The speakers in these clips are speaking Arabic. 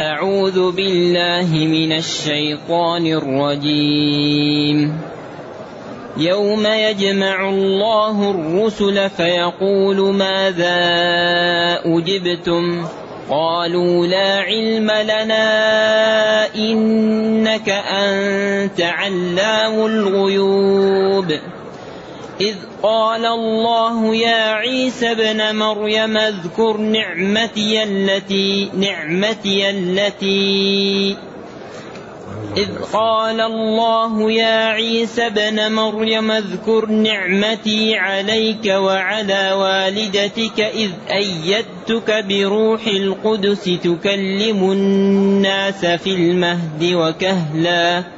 أعوذ بالله من الشيطان الرجيم. يوم يجمع الله الرسل فيقول ماذا أجبتم؟ قالوا لا علم لنا إنك أنت علام الغيوب. إذ قال الله يا عيسى ابن مريم اذكر نعمتي التي نعمتي التي إذ قال الله يا عيسى ابن مريم اذكر نعمتي عليك وعلى والدتك إذ أيدتك بروح القدس تكلم الناس في المهد وكهلاً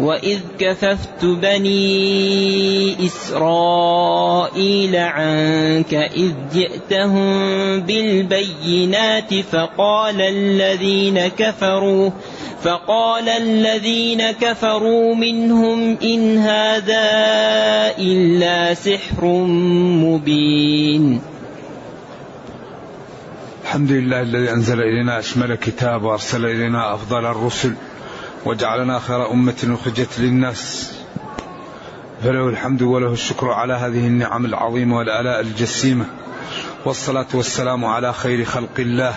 وإذ كففت بني إسرائيل عنك إذ جئتهم بالبينات فقال الذين كفروا فقال الذين كفروا منهم إن هذا إلا سحر مبين. الحمد لله الذي أنزل إلينا أشمل كتاب وأرسل إلينا أفضل الرسل. وجعلنا خير أمة أخرجت للناس. فله الحمد وله الشكر على هذه النعم العظيمة والآلاء الجسيمة. والصلاة والسلام على خير خلق الله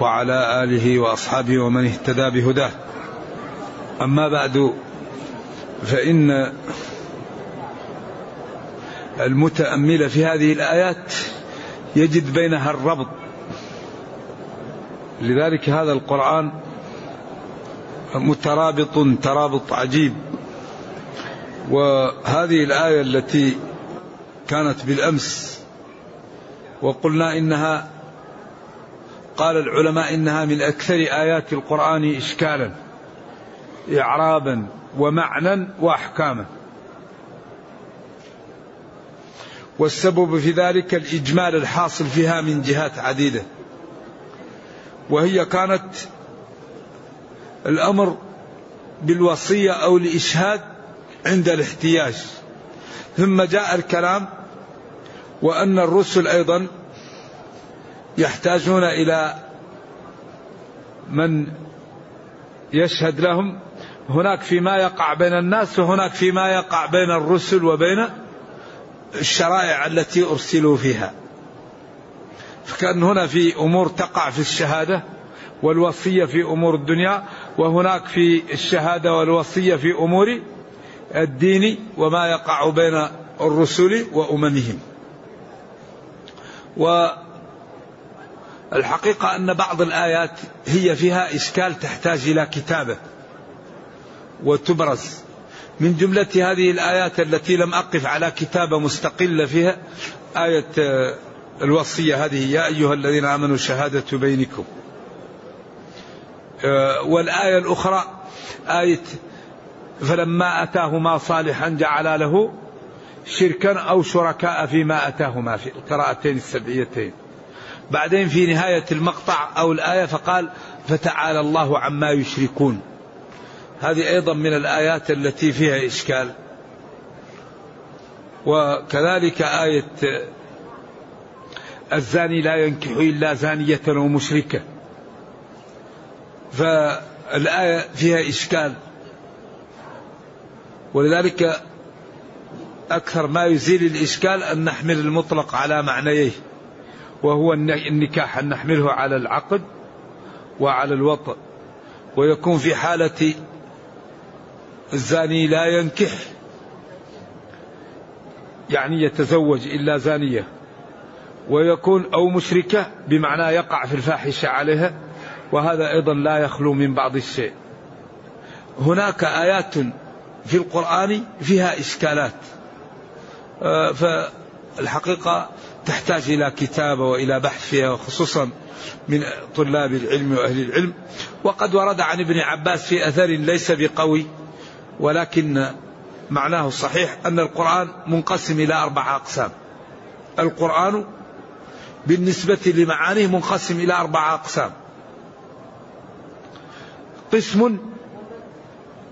وعلى آله وأصحابه ومن اهتدى بهداه. أما بعد فإن المتأمل في هذه الآيات يجد بينها الربط. لذلك هذا القرآن مترابط ترابط عجيب. وهذه الآية التي كانت بالأمس وقلنا إنها قال العلماء إنها من أكثر آيات القرآن إشكالا إعرابا ومعنى وأحكاما. والسبب في ذلك الإجمال الحاصل فيها من جهات عديدة وهي كانت الأمر بالوصية أو الإشهاد عند الاحتياج. ثم جاء الكلام وأن الرسل أيضا يحتاجون إلى من يشهد لهم. هناك فيما يقع بين الناس وهناك فيما يقع بين الرسل وبين الشرائع التي أرسلوا فيها. فكأن هنا في أمور تقع في الشهادة والوصية في أمور الدنيا وهناك في الشهادة والوصية في أمور الدين وما يقع بين الرسل وأممهم. والحقيقة أن بعض الآيات هي فيها إشكال تحتاج إلى كتابة وتبرز. من جملة هذه الآيات التي لم أقف على كتابة مستقلة فيها آية الوصية هذه يا أيها الذين آمنوا شهادة بينكم. والآية الأخرى آية فلما أتاهما صالحا جعل له شركا أو شركاء فيما أتاهما في القراءتين السبعيتين. بعدين في نهاية المقطع أو الآية فقال فتعالى الله عما يشركون هذه أيضا من الآيات التي فيها إشكال. وكذلك آية الزاني لا ينكح إلا زانية ومشركة. فالآية فيها إشكال. ولذلك أكثر ما يزيل الإشكال أن نحمل المطلق على معنييه وهو النكاح أن نحمله على العقد وعلى الوطء ويكون في حالة الزاني لا ينكح يعني يتزوج إلا زانية. ويكون أو مشركة بمعنى يقع في الفاحشة عليها. وهذا أيضا لا يخلو من بعض الشيء. هناك آيات في القرآن فيها إشكالات. آه، فالحقيقة تحتاج إلى كتابة وإلى بحث فيها خصوصا من طلاب العلم وأهل العلم. وقد ورد عن ابن عباس في أثر ليس بقوي ولكن معناه الصحيح أن القرآن منقسم إلى أربعة أقسام. القرآن بالنسبة لمعانيه منقسم إلى أربعة أقسام. قسم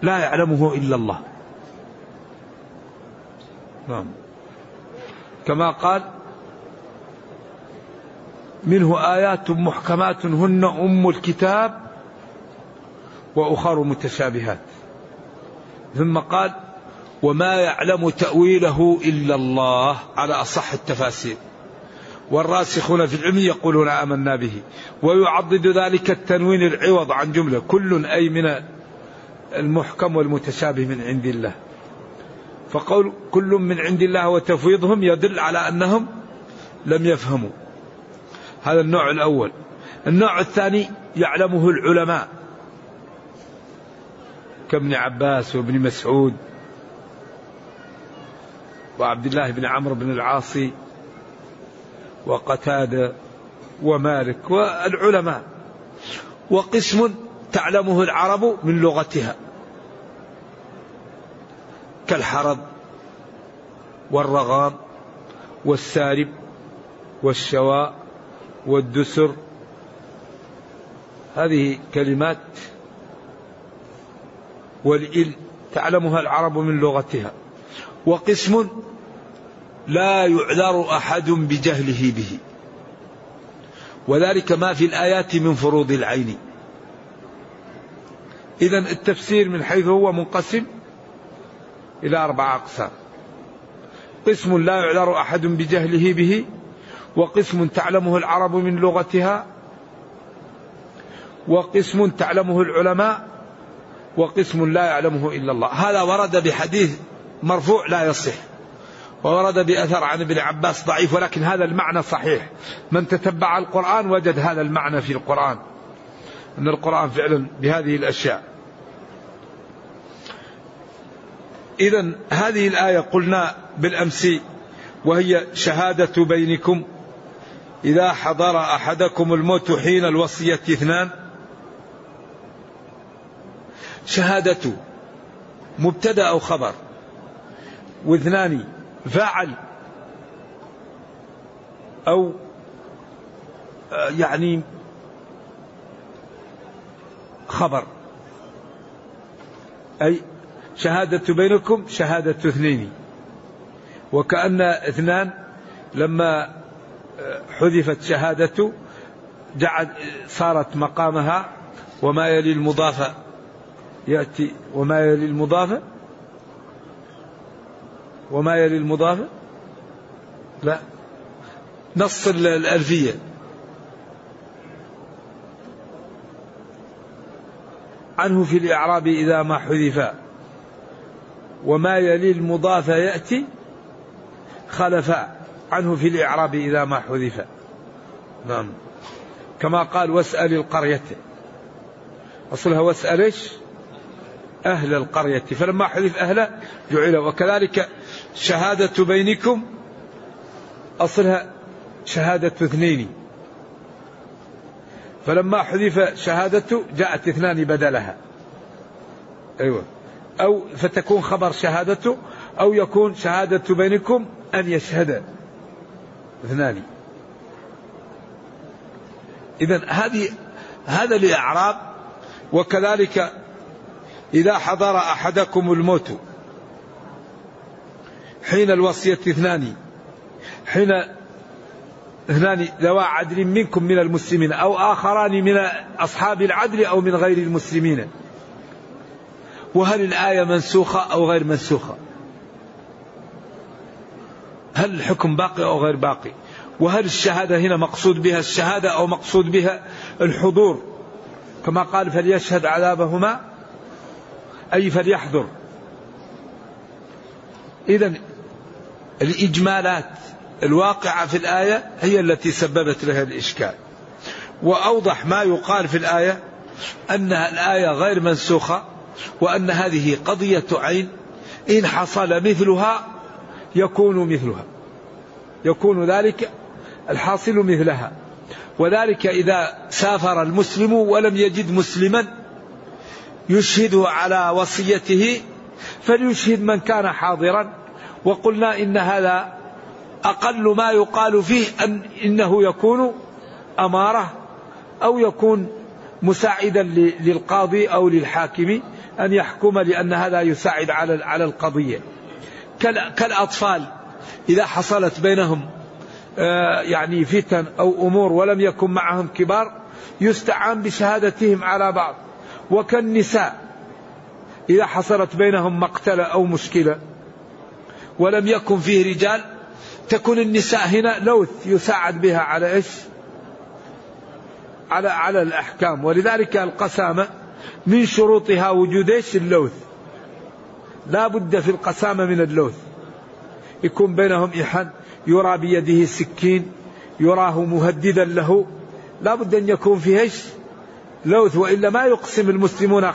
لا يعلمه إلا الله. نعم. كما قال منه آيات محكمات هن أم الكتاب وأخر متشابهات. ثم قال وما يعلم تأويله إلا الله على أصح التفاسير. والراسخون في العلم يقولون آمنا به. ويعضد ذلك التنوين العوض عن جملة. كل أي من المحكم والمتشابه من عند الله. فقول كل من عند الله وتفويضهم يدل على أنهم لم يفهموا. هذا النوع الأول. النوع الثاني يعلمه العلماء. كابن عباس وابن مسعود. وعبد الله بن عمرو بن العاصي وقتادة ومالك والعلماء. وقسم تعلمه العرب من لغتها. كالحرض والرغام والسارب والشواء والدسر. هذه كلمات والإل تعلمها العرب من لغتها. وقسم لا يعذر أحد بجهله به. وذلك ما في الآيات من فروض العين. إذا التفسير من حيث هو منقسم إلى أربع أقسام. قسم لا يعذر أحد بجهله به وقسم تعلمه العرب من لغتها وقسم تعلمه العلماء وقسم لا يعلمه إلا الله. هذا ورد بحديث مرفوع لا يصح. وورد بأثر عن ابن عباس ضعيف ولكن هذا المعنى صحيح. من تتبع القرآن وجد هذا المعنى في القرآن أن القرآن فعلا بهذه الأشياء. إذا هذه الآية قلنا بالأمس وهي شهادة بينكم إذا حضر أحدكم الموت حين الوصية اثنان شهادة مبتدأ أو خبر واثنان فاعل أو آه، يعني خبر. أي شهادة بينكم شهادة اثنين. وكأن اثنان لما آه، حذفت شهادته جعل صارت مقامها وما يلي المضافة يأتي وما يلي المضافة وما يلي المضافة؟ لا. نص الألفية. عنه في الإعراب إذا ما حذف. وما يلي المضاف يأتي خلفا عنه في الإعراب إذا ما حذف. نعم. كما قال واسأل القرية. أصلها واسأل إيش؟ أهل القرية. فلما حذف أهله جعل. وكذلك شهادة بينكم أصلها شهادة اثنين. فلما حذف شهادته جاءت اثنان بدلها. أيوة. أو فتكون خبر شهادته أو يكون شهادة بينكم أن يشهد اثنان. إذا هذه هذا الإعراب وكذلك إذا حضر أحدكم الموت. حين الوصية اثنان حين اثنان ذوى عدل منكم من المسلمين أو آخران من أصحاب العدل أو من غير المسلمين. وهل الآية منسوخة أو غير منسوخة؟ هل الحكم باقي أو غير باقي؟ وهل الشهادة هنا مقصود بها الشهادة أو مقصود بها الحضور؟ كما قال فليشهد عذابهما أي فليحضر. إذا الإجمالات الواقعة في الآية هي التي سببت لها الإشكال. وأوضح ما يقال في الآية أن الآية غير منسوخة وأن هذه قضية عين. إن حصل مثلها يكون مثلها. يكون ذلك الحاصل مثلها. وذلك إذا سافر المسلم ولم يجد مسلما يشهده على وصيته فليشهد من كان حاضرا. وقلنا إن هذا أقل ما يقال فيه أن إنه يكون أمارة أو يكون مساعدا للقاضي أو للحاكم أن يحكم لأن هذا يساعد على على القضية. كالأطفال إذا حصلت بينهم آه، يعني فتن أو أمور ولم يكن معهم كبار يستعان بشهادتهم على بعض. وكالنساء إذا حصلت بينهم مقتلة أو مشكلة ولم يكن فيه رجال تكون النساء هنا لوث يساعد بها على إيش؟ على على الأحكام ولذلك القسامة من شروطها وجود إيش؟ اللوث. لا بد في القسامة من اللوث. يكون بينهم إحد يرى بيده سكين يراه مهددا له لا بد أن يكون فيه إيش؟ لوث وإلا ما يقسم المسلمون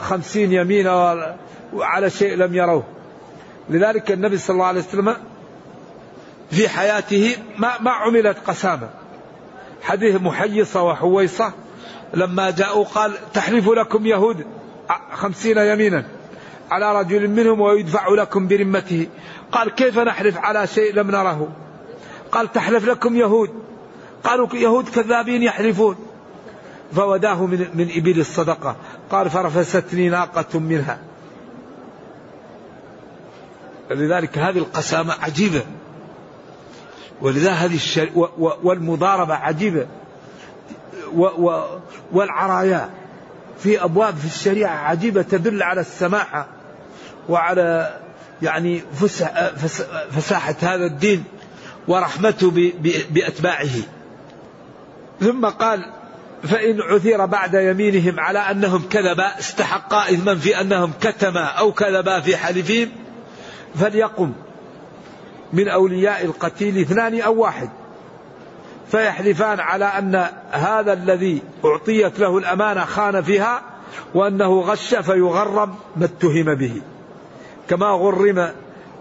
خمسين يمينا على شيء لم يروه لذلك النبي صلى الله عليه وسلم في حياته ما, ما عملت قسامة. حديث محيصة وحويصة لما جاءوا قال تحلف لكم يهود خمسين يمينا على رجل منهم ويدفع لكم برمته. قال كيف نحلف على شيء لم نره؟ قال تحلف لكم يهود. قالوا يهود كذابين يحلفون. فوداه من, من إبل الصدقة. قال فرفستني ناقة منها. لذلك هذه القسامة عجيبة. ولذا هذه الشر... و... و... والمضاربة عجيبة. و... و... والعرايا في أبواب في الشريعة عجيبة تدل على السماحة وعلى يعني فسح... فس... فساحة هذا الدين ورحمته ب... ب... بأتباعه. ثم قال فإن عثر بعد يمينهم على أنهم كذبا استحقا إثما في أنهم كتما أو كذبا في حلفهم فليقم من أولياء القتيل اثنان أو واحد فيحلفان على أن هذا الذي أعطيت له الأمانة خان فيها وأنه غش فيغرم ما اتهم به. كما غرم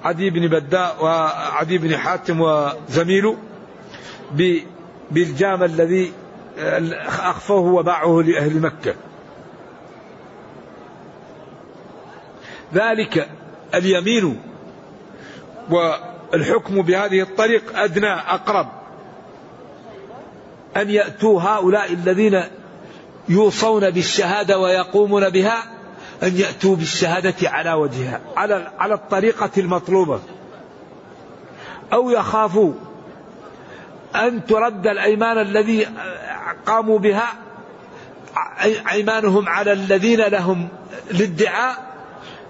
عدي بن بداء وعدي بن حاتم وزميله بالجام الذي أخفوه وباعه لأهل مكة. ذلك اليمين والحكم بهذه الطريق أدنى أقرب. أن يأتوا هؤلاء الذين يوصون بالشهادة ويقومون بها أن يأتوا بالشهادة على وجهها على على الطريقة المطلوبة. أو يخافوا أن ترد الأيمان الذي قاموا بها أيمانهم على الذين لهم الادعاء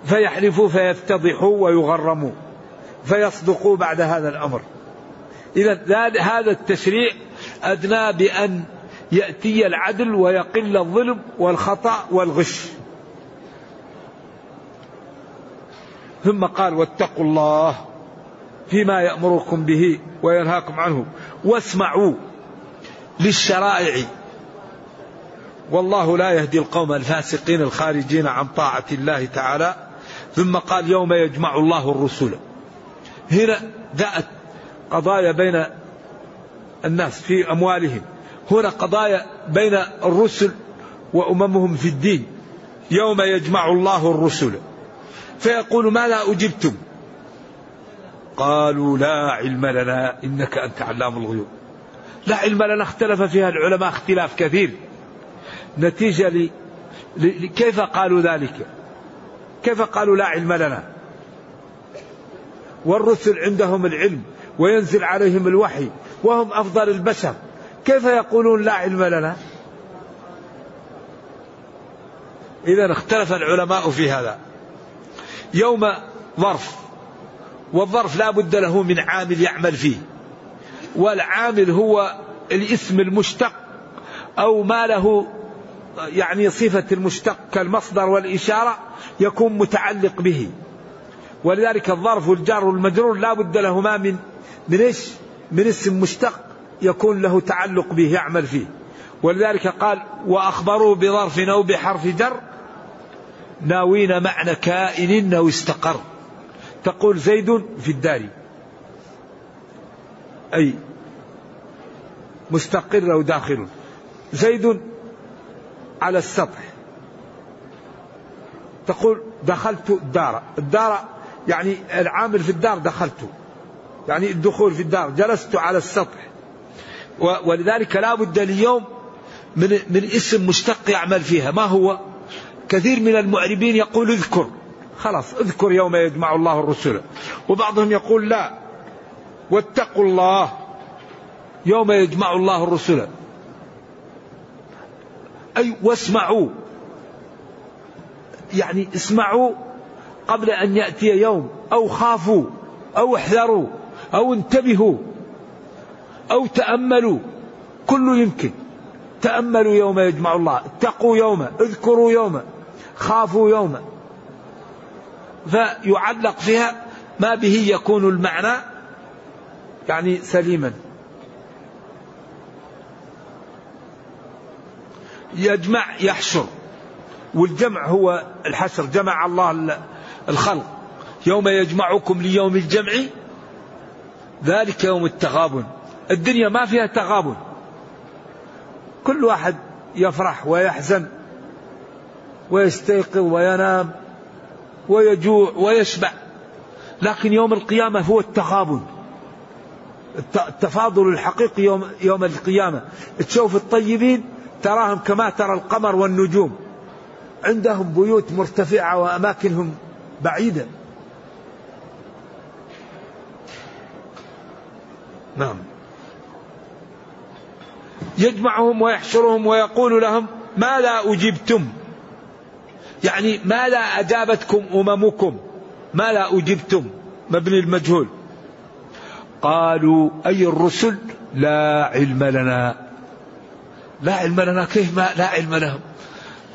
فيحلفوا فيفتضحوا ويغرموا. فيصدقوا بعد هذا الأمر. إذا هذا التشريع أدنى بأن يأتي العدل ويقل الظلم والخطأ والغش. ثم قال واتقوا الله فيما يأمركم به وينهاكم عنه. واسمعوا للشرائع. والله لا يهدي القوم الفاسقين الخارجين عن طاعة الله تعالى. ثم قال يوم يجمع الله الرسل. هنا جاءت قضايا بين الناس في أموالهم. هنا قضايا بين الرسل وأممهم في الدين. يوم يجمع الله الرسل. فيقول ماذا أجبتم؟ قالوا لا علم لنا إنك أنت علام الغيوب. لا علم لنا اختلف فيها العلماء اختلاف كثير. نتيجة ل... ل... كيف قالوا ذلك؟ كيف قالوا لا علم لنا؟ والرسل عندهم العلم وينزل عليهم الوحي وهم أفضل البشر. كيف يقولون لا علم لنا؟ إذا اختلف العلماء في هذا. يوم ظرف والظرف لا بد له من عامل يعمل فيه. والعامل هو الاسم المشتق أو ما له يعني صفة المشتق كالمصدر والإشارة يكون متعلق به. ولذلك الظرف والجار والمجرور لا بد لهما من من إيش؟ من اسم مشتق يكون له تعلق به يعمل فيه. ولذلك قال وأخبروا بظرف أو بحرف جر ناوين معنى كائن أو استقر. تقول زيد في الدار. أي مستقر أو داخل. زيد على السطح. تقول دخلت الدار. الدار يعني العامل في الدار دخلت يعني الدخول في الدار جلست على السطح. ولذلك لا بد اليوم من, من اسم مشتق يعمل فيها. ما هو؟ كثير من المعربين يقول اذكر. خلاص اذكر يوم يجمع الله الرسل. وبعضهم يقول لا. واتقوا الله. يوم يجمع الله الرسل. أي واسمعوا. يعني اسمعوا قبل أن يأتي يوم أو خافوا أو احذروا أو انتبهوا أو تأملوا كله يمكن. تأملوا يوم يجمع الله اتقوا يوما اذكروا يوما خافوا يوما فيعلق فيها ما به يكون المعنى يعني سليما. يجمع يحشر. والجمع هو الحشر جمع الله الخلق. يوم يجمعكم ليوم الجمع ذلك يوم التغابن. الدنيا ما فيها تغابن. كل واحد يفرح ويحزن ويستيقظ وينام ويجوع ويشبع. لكن يوم القيامة هو التغابن. التفاضل الحقيقي يوم, يوم القيامة. تشوف الطيبين تراهم كما ترى القمر والنجوم. عندهم بيوت مرتفعة وأماكنهم بعيدة نعم. يجمعهم ويحشرهم ويقول لهم ماذا أجبتم. يعني ماذا أجابتكم أممكم. ماذا أجبتم. مبني المجهول. قالوا أي الرسل؟ لا علم لنا. لا علم لنا. كيف ما لا علم لهم؟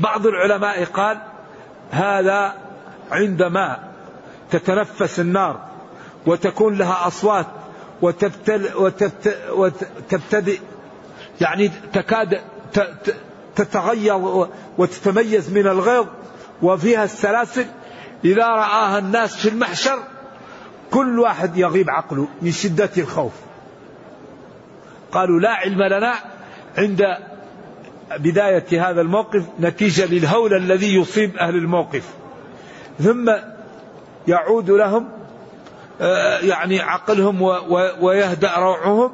بعض العلماء قال هذا عندما تتنفس النار وتكون لها أصوات وتبتل وتبتدئ يعني تكاد تتغير وتتميز من الغيظ وفيها السلاسل إذا رآها الناس في المحشر كل واحد يغيب عقله من شدة الخوف. قالوا لا علم لنا عند بداية هذا الموقف نتيجة للهول الذي يصيب أهل الموقف. ثم يعود لهم آه، يعني عقلهم ويهدأ روعهم.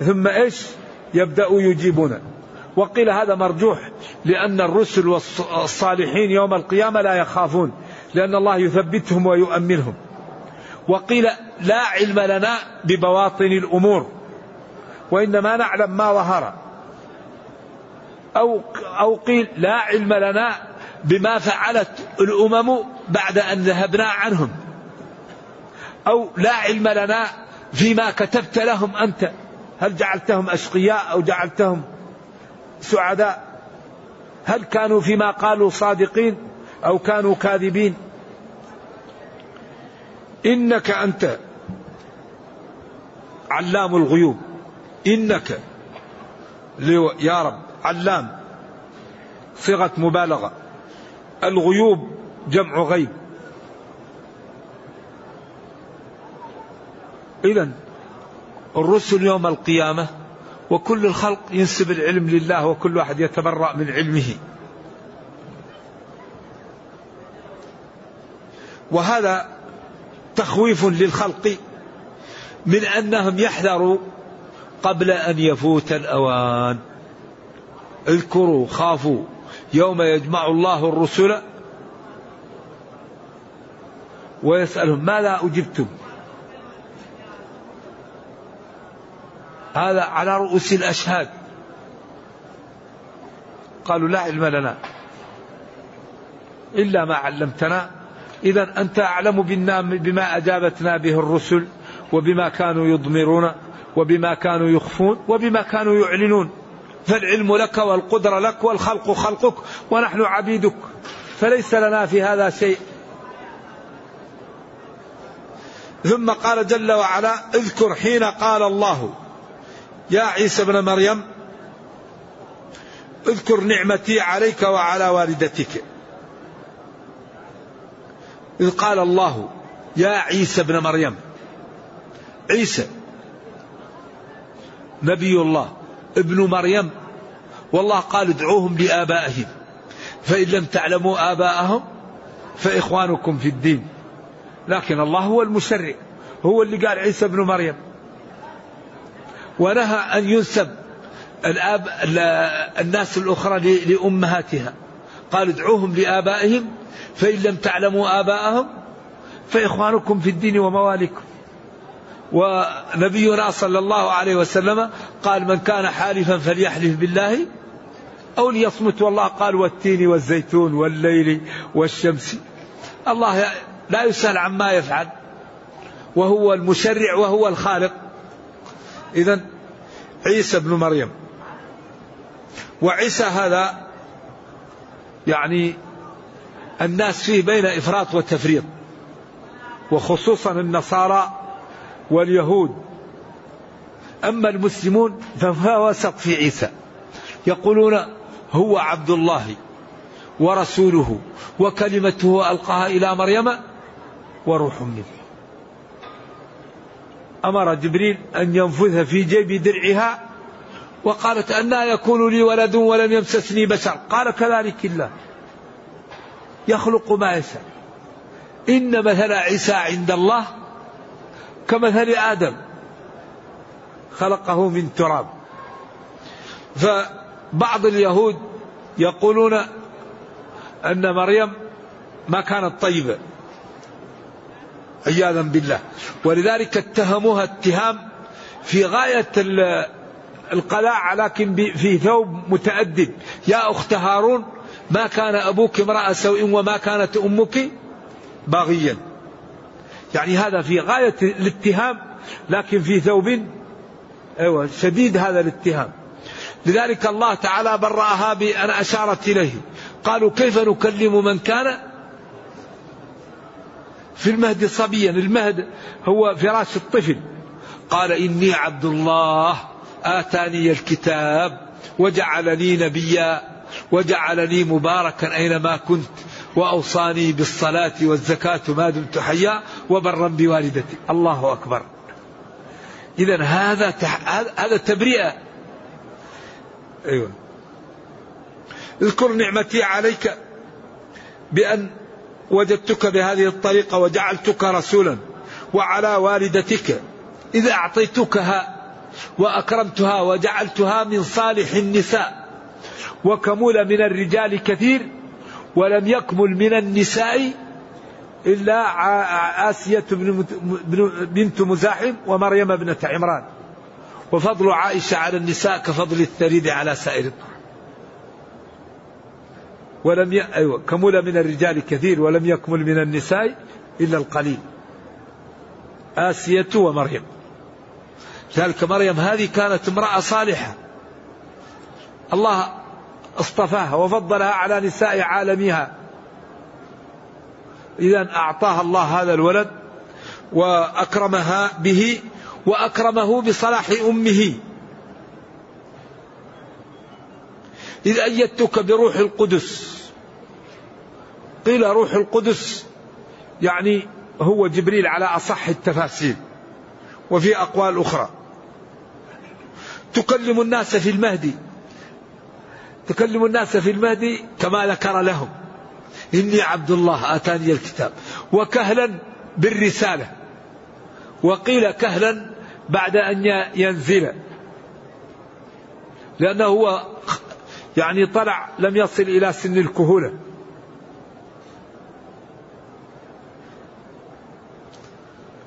ثم إيش؟ يبدأوا يجيبون وقيل هذا مرجوح لأن الرسل والصالحين يوم القيامة لا يخافون لأن الله يثبتهم ويؤمنهم. وقيل لا علم لنا ببواطن الأمور وإنما نعلم ما ظهر. أو أو قيل لا علم لنا بما فعلت الأمم بعد أن ذهبنا عنهم. أو لا علم لنا فيما كتبت لهم أنت. هل جعلتهم أشقياء أو جعلتهم سعداء؟ هل كانوا فيما قالوا صادقين أو كانوا كاذبين؟ إنك أنت علام الغيوب. إنك يا رب علام صيغة مبالغة. الغيوب جمع غيب. إذا الرسل يوم القيامة وكل الخلق ينسب العلم لله وكل واحد يتبرأ من علمه. وهذا تخويف للخلق من أنهم يحذروا قبل أن يفوت الأوان. اذكروا خافوا. يوم يجمع الله الرسل ويسألهم ماذا أجبتم؟ هذا على رؤوس الأشهاد. قالوا لا علم لنا إلا ما علمتنا. إذا أنت أعلم بما أجابتنا به الرسل وبما كانوا يضمرون وبما كانوا يخفون وبما كانوا يعلنون. فالعلم لك والقدرة لك والخلق خلقك ونحن عبيدك فليس لنا في هذا شيء. ثم قال جل وعلا اذكر حين قال الله. يا عيسى ابن مريم اذكر نعمتي عليك وعلى والدتك. إذ قال الله يا عيسى ابن مريم عيسى نبي الله. ابن مريم. والله قال ادعوهم لآبائهم. فإن لم تعلموا آباءهم فإخوانكم في الدين. لكن الله هو المشرع هو اللي قال عيسى ابن مريم. ونهى أن ينسب الآب الناس الأخرى لأمهاتها. قال ادعوهم لآبائهم. فإن لم تعلموا آباءهم فإخوانكم في الدين ومواليكم. ونبينا صلى الله عليه وسلم قال من كان حالفا فليحلف بالله أو ليصمت. والله قال والتين والزيتون والليل والشمس. الله لا يسأل عما يفعل. وهو المشرع وهو الخالق. إذا عيسى ابن مريم. وعيسى هذا يعني الناس فيه بين إفراط وتفريط. وخصوصا النصارى واليهود. أما المسلمون فهو وسط في عيسى. يقولون هو عبد الله ورسوله وكلمته ألقاها إلى مريم وروح منه. أمر جبريل أن ينفذها في جيب درعها وقالت أنا يكون لي ولد ولم يمسسني بشر. قال كذلك الله. يخلق ما يشاء. إن مثل عيسى عند الله كمثل آدم خلقه من تراب. فبعض اليهود يقولون أن مريم ما كانت طيبة. عياذا بالله. ولذلك اتهموها اتهام في غاية القلاع لكن في ثوب متأدب يا أخت هارون ما كان أبوك امرأة سوء وما كانت أمك باغيا. يعني هذا في غاية الاتهام لكن في ثوب أيوة شديد هذا الاتهام. لذلك الله تعالى برأها بأن أشارت إليه. قالوا كيف نكلم من كان في المهد صبيا؟ المهد هو فراش الطفل. قال إني عبد الله آتاني الكتاب وجعلني نبيا وجعلني مباركا أينما كنت. وأوصاني بالصلاة والزكاة ما دمت حيا وبرا بوالدتي. الله أكبر. إذا هذا تح... هذا تبرئة أيوة. اذكر نعمتي عليك بأن وجدتك بهذه الطريقة وجعلتك رسولا وعلى والدتك. إذا أعطيتكها وأكرمتها وجعلتها من صالح النساء وكمول من الرجال كثير ولم يكمل من النساء إلا آسية بنت مزاحم ومريم ابنة عمران. وفضل عائشة على النساء كفضل الثريد على سائر الطعام. ولم ي... أيوة كمل من الرجال كثير ولم يكمل من النساء إلا القليل. آسية ومريم. ذلك مريم هذه كانت امرأة صالحة. الله اصطفاها وفضلها على نساء عالمها. إذا أعطاها الله هذا الولد وأكرمها به وأكرمه بصلاح أمه. إذ أيدتك بروح القدس. قيل روح القدس يعني هو جبريل على أصح التفاسير وفي أقوال أخرى. تكلم الناس في المهدي. تكلم الناس في المهدي كما ذكر لهم. إني عبد الله آتاني الكتاب. وكهلا بالرسالة. وقيل كهلا بعد أن ينزل. لأنه هو يعني طلع لم يصل إلى سن الكهولة.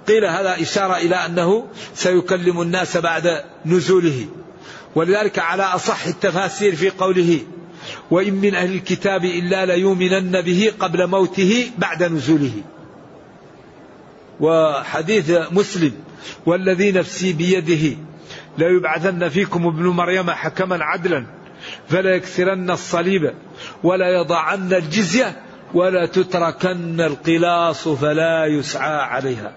قيل هذا إشارة إلى أنه سيكلم الناس بعد نزوله. ولذلك على أصح التفاسير في قوله وإن من أهل الكتاب إلا ليؤمنن به قبل موته بعد نزوله. وحديث مسلم والذي نفسي بيده ليبعثن فيكم ابن مريم حكما عدلا فلا يكسرن الصليب ولا يضعن الجزية ولا تتركن القلاص فلا يسعى عليها.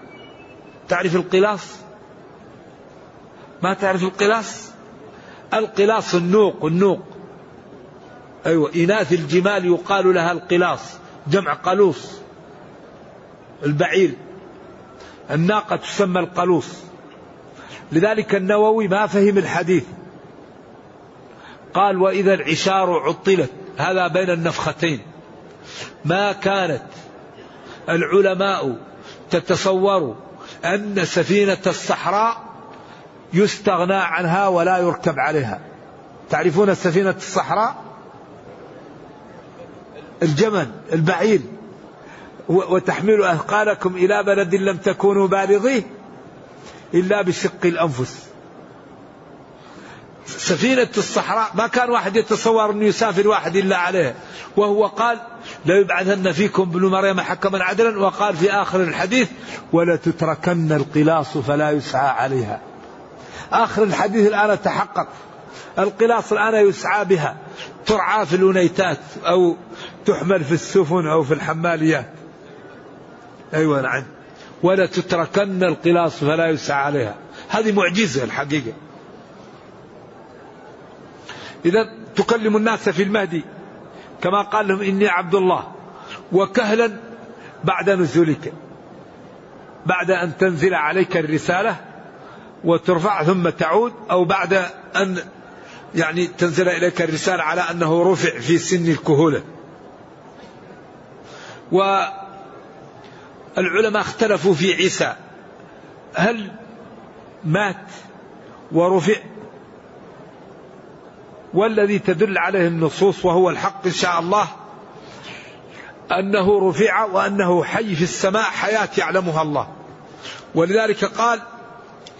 تعرف القلاص؟ ما تعرف القلاص؟ القلاص النوق النوق. أيوة إناث الجمال يقال لها القلاص جمع قلوص. البعير. الناقة تسمى القلوص. لذلك النووي ما فهم الحديث. قال وإذا العشار عطلت. هذا بين النفختين. ما كانت العلماء تتصور أن سفينة الصحراء يستغنى عنها ولا يركب عليها. تعرفون سفينة الصحراء؟ الجمل البعير. وتحملوا أثقالكم إلى بلد لم تكونوا بالغيه إلا بشق الأنفس. سفينة الصحراء ما كان واحد يتصور أنه يسافر واحد إلا عليها. وهو قال ليبعثن فيكم ابن مريم حكما عدلا. وقال في آخر الحديث ولا تتركن القلاص فلا يسعى عليها. آخر الحديث الآن تحقق. القلاص الآن يسعى بها. ترعى في الأنيتات أو تحمل في السفن أو في الحماليات. أيوة نعم. ولا تتركن القلاص فلا يسعى عليها. هذه معجزة الحقيقة. إذا تكلم الناس في المهدي كما قال لهم إني عبد الله وكهلا بعد نزولك. بعد أن تنزل عليك الرسالة وترفع ثم تعود أو بعد أن يعني تنزل إليك الرسالة على أنه رفع في سن الكهولة. والعلماء اختلفوا في عيسى. هل مات ورفع والذي تدل عليه النصوص وهو الحق إن شاء الله أنه رفع وأنه حي في السماء حياة يعلمها الله. ولذلك قال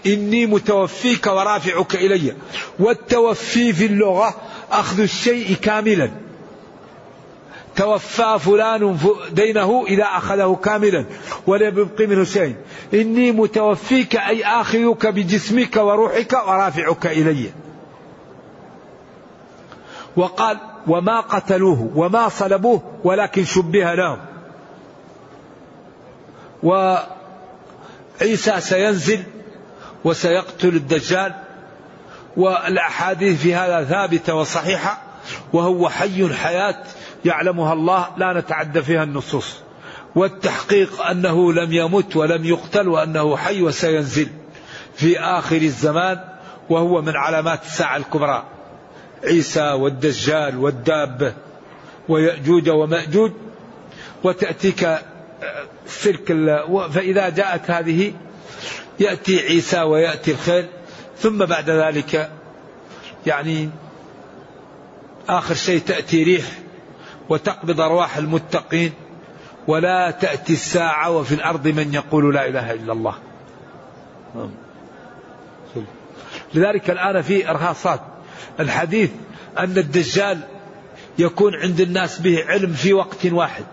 إني متوفيك ورافعك إلي. والتوفي في اللغة أخذ الشيء كاملا. توفى فلان دينه إذا أخذه كاملا ولم يبق منه شيء. إني متوفيك أي آخذك بجسمك وروحك ورافعك إلي. وقال وما قتلوه وما صلبوه ولكن شبه لهم. وعيسى سينزل وسيقتل الدجال والأحاديث في هذا ثابتة وصحيحة وهو حي حياة يعلمها الله لا نتعدى فيها النصوص. والتحقيق أنه لم يمت ولم يقتل وأنه حي وسينزل في آخر الزمان وهو من علامات الساعة الكبرى. عيسى والدجال والدابة ويأجوج ومأجوج وتأتيك سلك فإذا جاءت هذه يأتي عيسى ويأتي الخيل ثم بعد ذلك يعني آخر شيء تأتي ريح وتقبض أرواح المتقين ولا تأتي الساعة وفي الأرض من يقول لا إله إلا الله. لذلك الآن في إرهاصات. الحديث أن الدجال يكون عند الناس به علم في وقت واحد.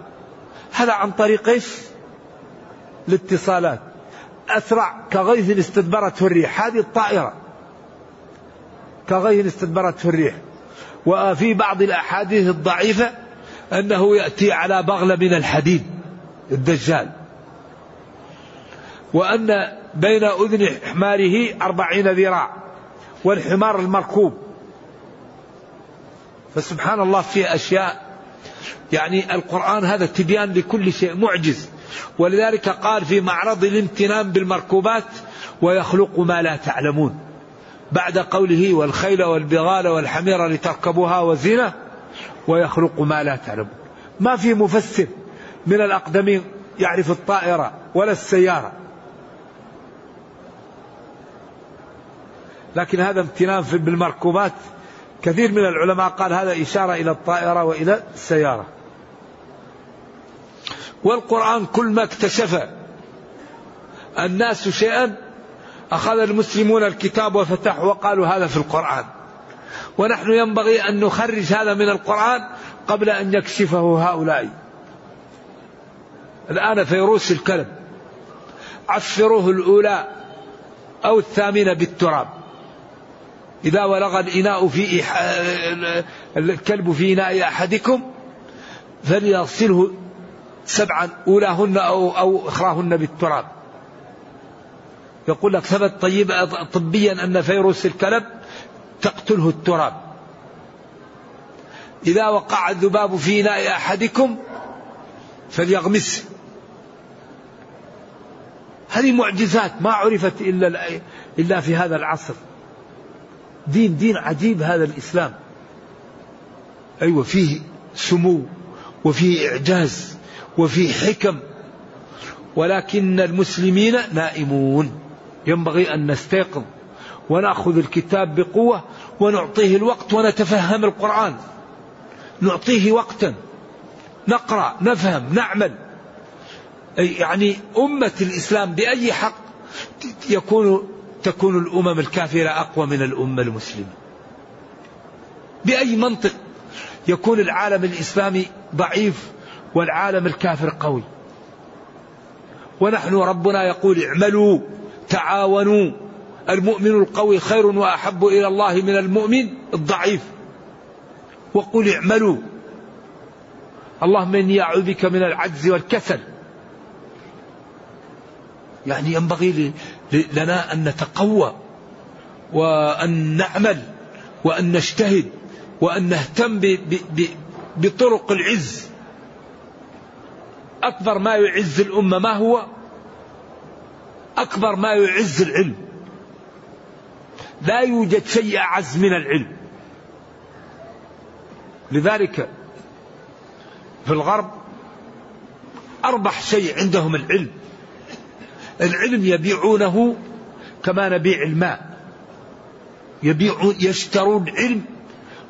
هذا عن طريق إيش؟ الاتصالات. أسرع كغيث استدبرته الريح. هذه الطائرة كغيث استدبرته الريح. وفي بعض الأحاديث الضعيفة أنه يأتي على بغلة من الحديد الدجال. وأن بين أذن حماره أربعين ذراع والحمار المركوب. فسبحان الله في أشياء يعني القرآن هذا تبيان لكل شيء معجز. ولذلك قال في معرض الامتنان بالمركوبات ويخلق ما لا تعلمون. بعد قوله والخيل والبغال والحمير لتركبوها وزينة ويخلق ما لا تعلمون. ما في مفسر من الأقدمين يعرف الطائرة ولا السيارة. لكن هذا امتنان بالمركوبات. كثير من العلماء قال هذا إشارة إلى الطائرة وإلى السيارة. والقرآن كل ما اكتشف الناس شيئا أخذ المسلمون الكتاب وفتحوا وقالوا هذا في القرآن. ونحن ينبغي أن نخرج هذا من القرآن قبل أن يكشفه هؤلاء. الآن فيروس الكلب. عفروه الأولى أو الثامنة بالتراب. إذا ولغ الإناء في الكلب في إناء أحدكم فليغسله سبعا أولاهن أو أو أخراهن بالتراب. يقول لك ثبت طيب طبيا أن فيروس الكلب تقتله التراب. إذا وقع الذباب في إناء أحدكم فليغمسه هذه معجزات ما عرفت إلا إلا في هذا العصر. دين دين عجيب هذا الإسلام. أيوة فيه سمو وفيه إعجاز. وفيه حكم. ولكن المسلمين نائمون. ينبغي أن نستيقظ ونأخذ الكتاب بقوة ونعطيه الوقت ونتفهم القرآن. نعطيه وقتا. نقرأ نفهم نعمل. يعني أمة الإسلام بأي حق يكون تكون الأمم الكافرة أقوى من الأمة المسلمة. بأي منطق يكون العالم الإسلامي ضعيف والعالم الكافر قوي. ونحن ربنا يقول اعملوا تعاونوا. المؤمن القوي خير وأحب إلى الله من المؤمن الضعيف. وقل اعملوا. اللهم إني أعوذ بك من العجز والكسل. يعني ينبغي لنا أن نتقوى وأن نعمل وأن نجتهد وأن نهتم بطرق العز. أكبر ما يعز الأمة ما هو؟ أكبر ما يعز العلم. لا يوجد شيء أعز من العلم. لذلك في الغرب أربح شيء عندهم العلم. العلم يبيعونه كما نبيع الماء. يبيعون يشترون علم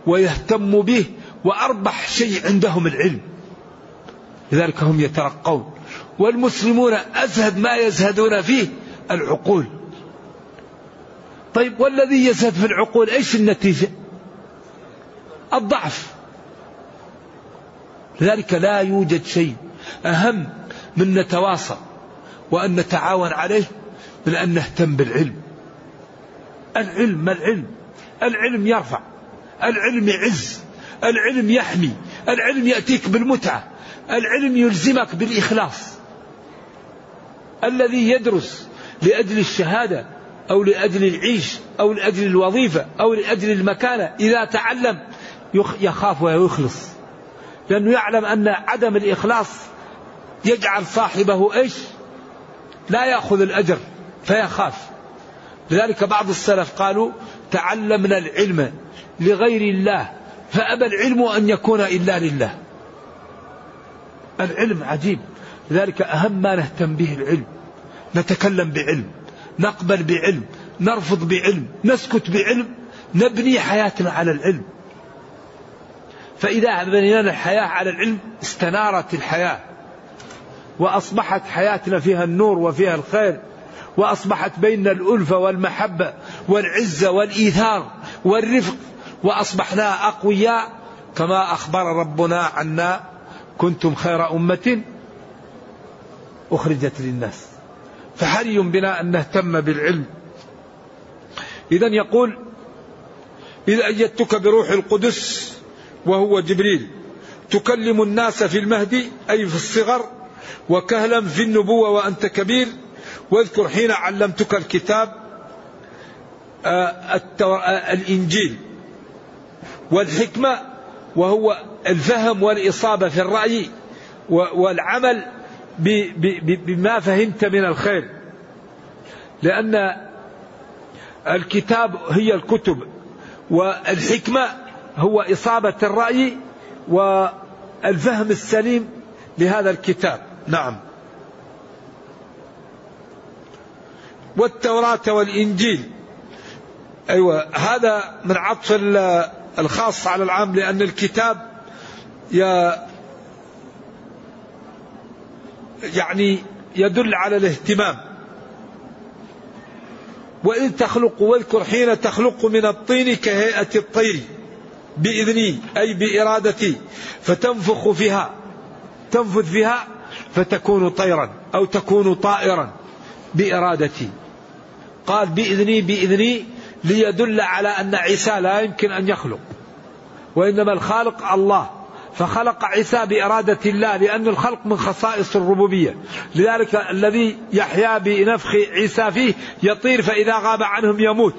ويهتموا به وأربح شيء عندهم العلم. لذلك هم يترقون. والمسلمون أزهد ما يزهدون فيه العقول. طيب والذي يزهد في العقول إيش النتيجة؟ الضعف. لذلك لا يوجد شيء أهم من نتواصل وأن نتعاون عليه من أن نهتم بالعلم. العلم ما العلم؟ العلم يرفع العلم يعز العلم يحمي العلم يأتيك بالمتعة. العلم يلزمك بالإخلاص. الذي يدرس لأجل الشهادة أو لأجل العيش أو لأجل الوظيفة أو لأجل المكانه إذا تعلم يخاف ويخلص. لأنه يعلم أن عدم الإخلاص يجعل صاحبه إيش؟ لا يأخذ الأجر فيخاف. لذلك بعض السلف قالوا تعلمنا العلم لغير الله فأبى العلم أن يكون إلا لله. العلم عجيب. لذلك أهم ما نهتم به العلم نتكلم بعلم نقبل بعلم نرفض بعلم نسكت بعلم نبني حياتنا على العلم. فإذا بنينا الحياة على العلم استنارت الحياة وأصبحت حياتنا فيها النور وفيها الخير وأصبحت بيننا الألفة والمحبة والعزة والإيثار والرفق وأصبحنا أقوياء كما أخبر ربنا عنا كنتم خير أمة أخرجت للناس. فحري بنا أن نهتم بالعلم. إذا يقول إذا أيدتك بروح القدس وهو جبريل تكلم الناس في المهدي أي في الصغر وكهلا في النبوة وأنت كبير واذكر حين علمتك الكتاب آه، آه، الإنجيل. والحكمة وهو الفهم والإصابة في الرأي والعمل بما فهمت من الخير. لأن الكتاب هي الكتب والحكمة هو إصابة الرأي والفهم السليم لهذا الكتاب. نعم. والتوراة والإنجيل. أيوة هذا من عطف الخاص على العام لأن الكتاب يعني يدل على الاهتمام. وإذ تخلق واذكر حين تخلق من الطين كهيئة الطير بإذني أي بإرادتي فتنفخ فيها تنفذ فيها فتكون طيرا أو تكون طائرا بإرادتي. قال بإذني بإذني ليدل على أن عيسى لا يمكن أن يخلق وإنما الخالق الله. فخلق عيسى بإرادة الله لأن الخلق من خصائص الربوبية. لذلك الذي يحيا بنفخ عيسى فيه يطير فإذا غاب عنهم يموت.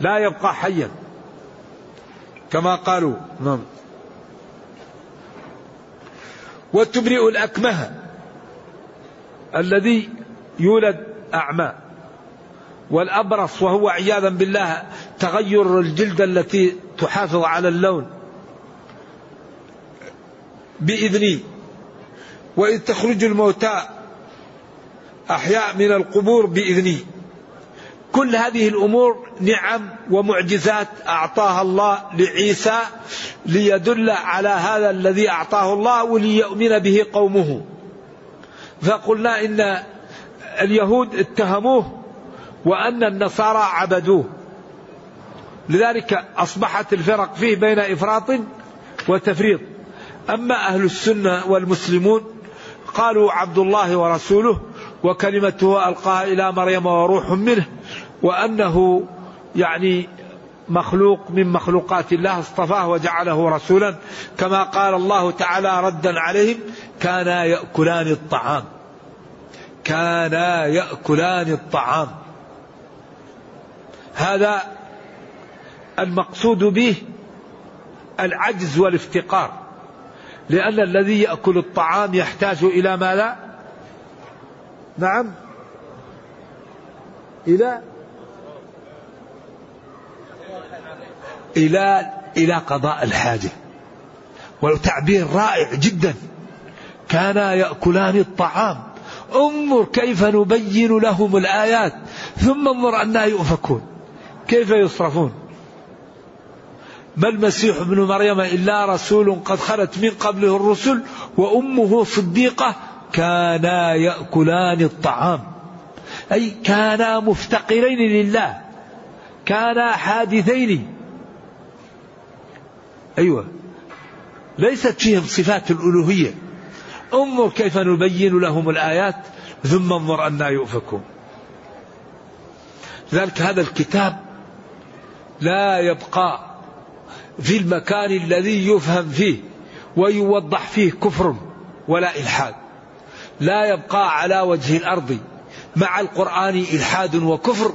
لا يبقى حيا. كما قالوا نعم. وتبرئ الأكمه الذي يولد أعمى. والأبرص وهو عياذا بالله تغير الجلد التي تحافظ على اللون. بإذني. وإذ تخرج الموتى أحياء من القبور بإذني. كل هذه الأمور نعم ومعجزات أعطاها الله لعيسى ليدل على هذا الذي أعطاه الله وليؤمن به قومه. فقلنا إن اليهود اتهموه وأن النصارى عبدوه. لذلك أصبحت الفرق فيه بين إفراط وتفريط. أما أهل السنة والمسلمون قالوا عبد الله ورسوله وكلمته ألقاها إلى مريم وروح منه وأنه يعني مخلوق من مخلوقات الله اصطفاه وجعله رسولا. كما قال الله تعالى ردا عليهم كانا يأكلان الطعام. كانا يأكلان الطعام. هذا المقصود به العجز والافتقار. لأن الذي يأكل الطعام يحتاج إلى ماذا نعم. إلى إلى إلى قضاء الحاجة. وتعبير رائع جدا. كانا يأكلان الطعام. انظر كيف نبين لهم الآيات. ثم انظر أنها يؤفكون. كيف يصرفون؟ ما المسيح ابن مريم إلا رسول قد خلت من قبله الرسل وأمه صديقة كانا يأكلان الطعام. أي كانا مفتقرين لله كانا حادثين. أيوة. ليست فيهم صفات الألوهية. انظر كيف نبين لهم الآيات ثم انظر أنا يؤفكون. لذلك هذا الكتاب لا يبقى في المكان الذي يفهم فيه ويوضح فيه كفر ولا إلحاد. لا يبقى على وجه الأرض مع القرآن إلحاد وكفر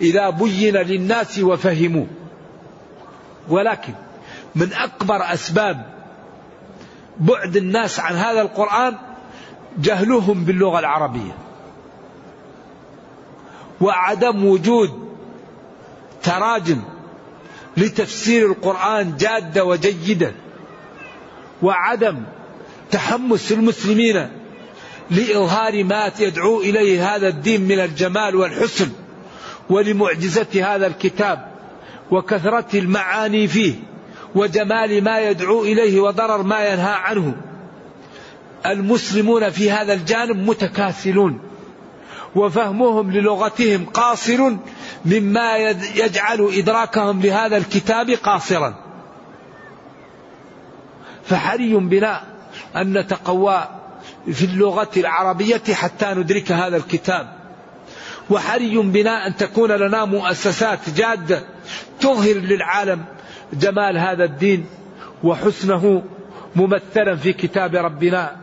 إذا بين للناس وفهموا. ولكن من أكبر أسباب بعد الناس عن هذا القرآن جهلهم باللغة العربية وعدم وجود تراجم لتفسير القرآن جادة وجيدة وعدم تحمس المسلمين لإظهار ما يدعو إليه هذا الدين من الجمال والحسن ولمعجزة هذا الكتاب وكثرة المعاني فيه وجمال ما يدعو إليه وضرر ما ينهى عنه. المسلمون في هذا الجانب متكاسلون وفهمهم للغتهم قاصر مما يجعل إدراكهم لهذا الكتاب قاصرا. فحري بنا أن نتقوى في اللغة العربية حتى ندرك هذا الكتاب. وحري بنا أن تكون لنا مؤسسات جادة تظهر للعالم جمال هذا الدين وحسنه ممثلا في كتاب ربنا.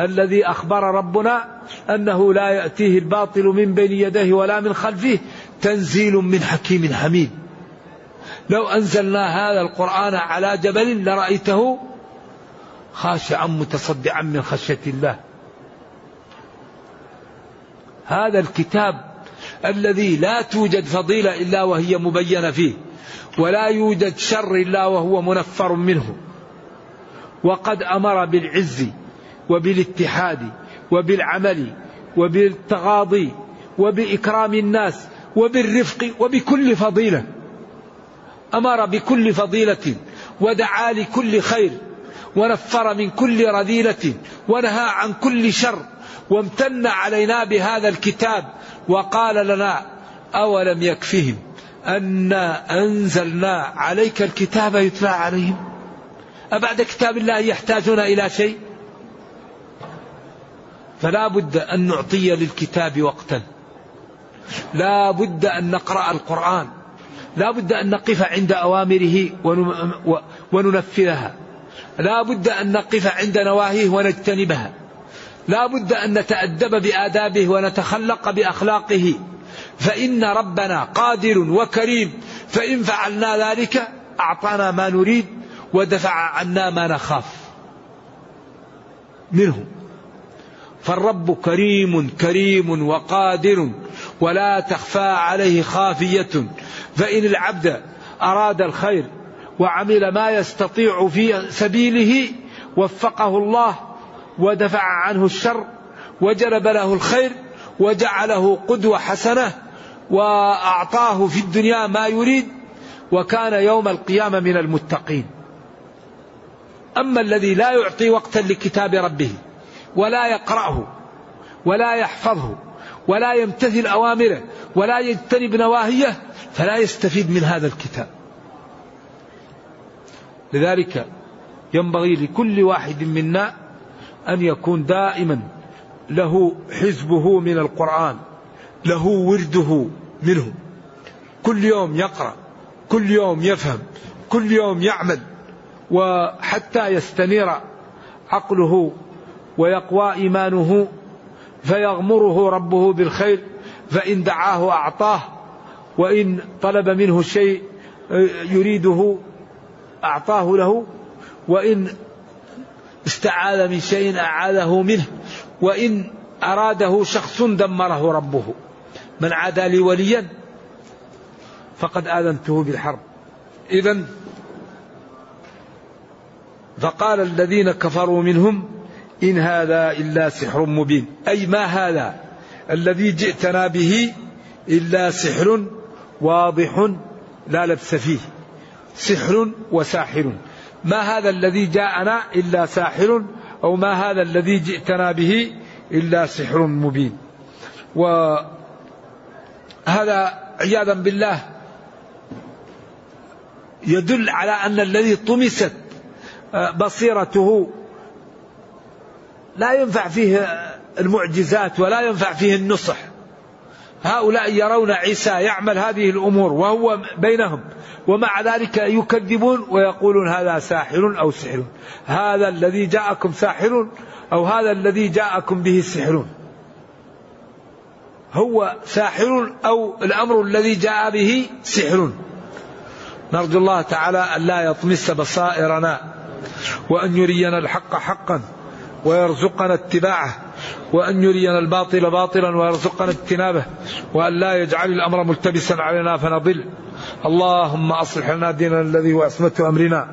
الذي أخبر ربنا أنه لا يأتيه الباطل من بين يديه ولا من خلفه تنزيل من حكيم حميد. لو أنزلنا هذا القرآن على جبل لرأيته خاشعا متصدعا من خشية الله. هذا الكتاب الذي لا توجد فضيلة إلا وهي مبينة فيه ولا يوجد شر إلا وهو منفر منه. وقد أمر بالعز وبالاتحاد وبالعمل وبالتغاضي وبإكرام الناس وبالرفق وبكل فضيلة. أمر بكل فضيلة ودعا لكل خير ونفر من كل رذيلة ونهى عن كل شر وامتن علينا بهذا الكتاب وقال لنا أولم يكفهم أنا أنزلنا عليك الكتاب يتلى عليهم؟ أبعد كتاب الله يحتاجون إلى شيء؟ فلا بد أن نعطي للكتاب وقتا. لا بد أن نقرأ القرآن. لا بد أن نقف عند أوامره وننفذها. لا بد أن نقف عند نواهيه ونجتنبها. لا بد أن نتأدب بآدابه ونتخلق بأخلاقه. فإن ربنا قادر وكريم فإن فعلنا ذلك أعطانا ما نريد ودفع عنا ما نخاف. منه. فالرب كريم كريم وقادر ولا تخفى عليه خافية. فإن العبد أراد الخير وعمل ما يستطيع في سبيله وفقه الله ودفع عنه الشر وجلب له الخير وجعله قدوة حسنة وأعطاه في الدنيا ما يريد وكان يوم القيامة من المتقين. أما الذي لا يعطي وقتا لكتاب ربه ولا يقرأه ولا يحفظه ولا يمتثل أوامره ولا يجتنب نواهيه فلا يستفيد من هذا الكتاب. لذلك ينبغي لكل واحد منا أن يكون دائما له حزبه من القرآن له ورده منه. كل يوم يقرأ كل يوم يفهم كل يوم يعمل وحتى يستنير عقله ويقوى إيمانه فيغمره ربه بالخير فإن دعاه أعطاه وإن طلب منه شيء يريده أعطاه له وإن استعاذ من شيء أعاذه منه وإن أراده شخص دمره ربه. من عادى لي وليا فقد آذنته بالحرب. إذا فقال الذين كفروا منهم إن هذا إلا سحر مبين. أي ما هذا الذي جئتنا به إلا سحر واضح لا لبس فيه. سحر وساحر. ما هذا الذي جاءنا إلا ساحر؟ أو ما هذا الذي جئتنا به إلا سحر مبين. وهذا عياذا بالله يدل على أن الذي طمست بصيرته لا ينفع فيه المعجزات ولا ينفع فيه النصح. هؤلاء يرون عيسى يعمل هذه الأمور وهو بينهم ومع ذلك يكذبون ويقولون هذا ساحر أو سحر. هذا الذي جاءكم ساحر أو هذا الذي جاءكم به سحر. هو ساحر أو الأمر الذي جاء به سحر. نرجو الله تعالى أن لا يطمس بصائرنا وأن يرينا الحق حقا. ويرزقنا اتباعه وأن يرينا الباطل باطلا ويرزقنا اجتنابه وأن لا يجعل الأمر ملتبسا علينا فنضل. اللهم أصلح لنا ديننا الذي هو عصمة أمرنا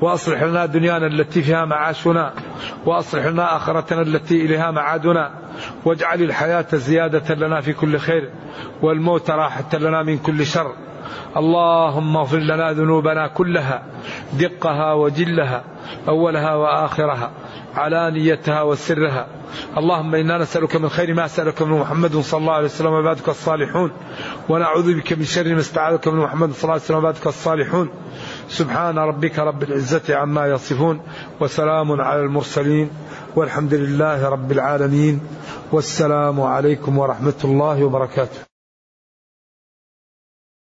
وأصلح لنا دنيانا التي فيها معاشنا وأصلح لنا آخرتنا التي إليها معادنا واجعل الحياة زيادة لنا في كل خير والموت راحة لنا من كل شر. اللهم اغفر لنا ذنوبنا كلها دقها وجلها أولها وآخرها. علانيتها وسرها. اللهم إنا نسألك من خير ما سألك من محمد صلى الله عليه وسلم وعبادك الصالحون. ونعوذ بك من شر ما استعاذك من محمد صلى الله عليه وسلم وعبادك الصالحون. سبحان ربك رب العزة عما يصفون وسلام على المرسلين والحمد لله رب العالمين. والسلام عليكم ورحمة الله وبركاته.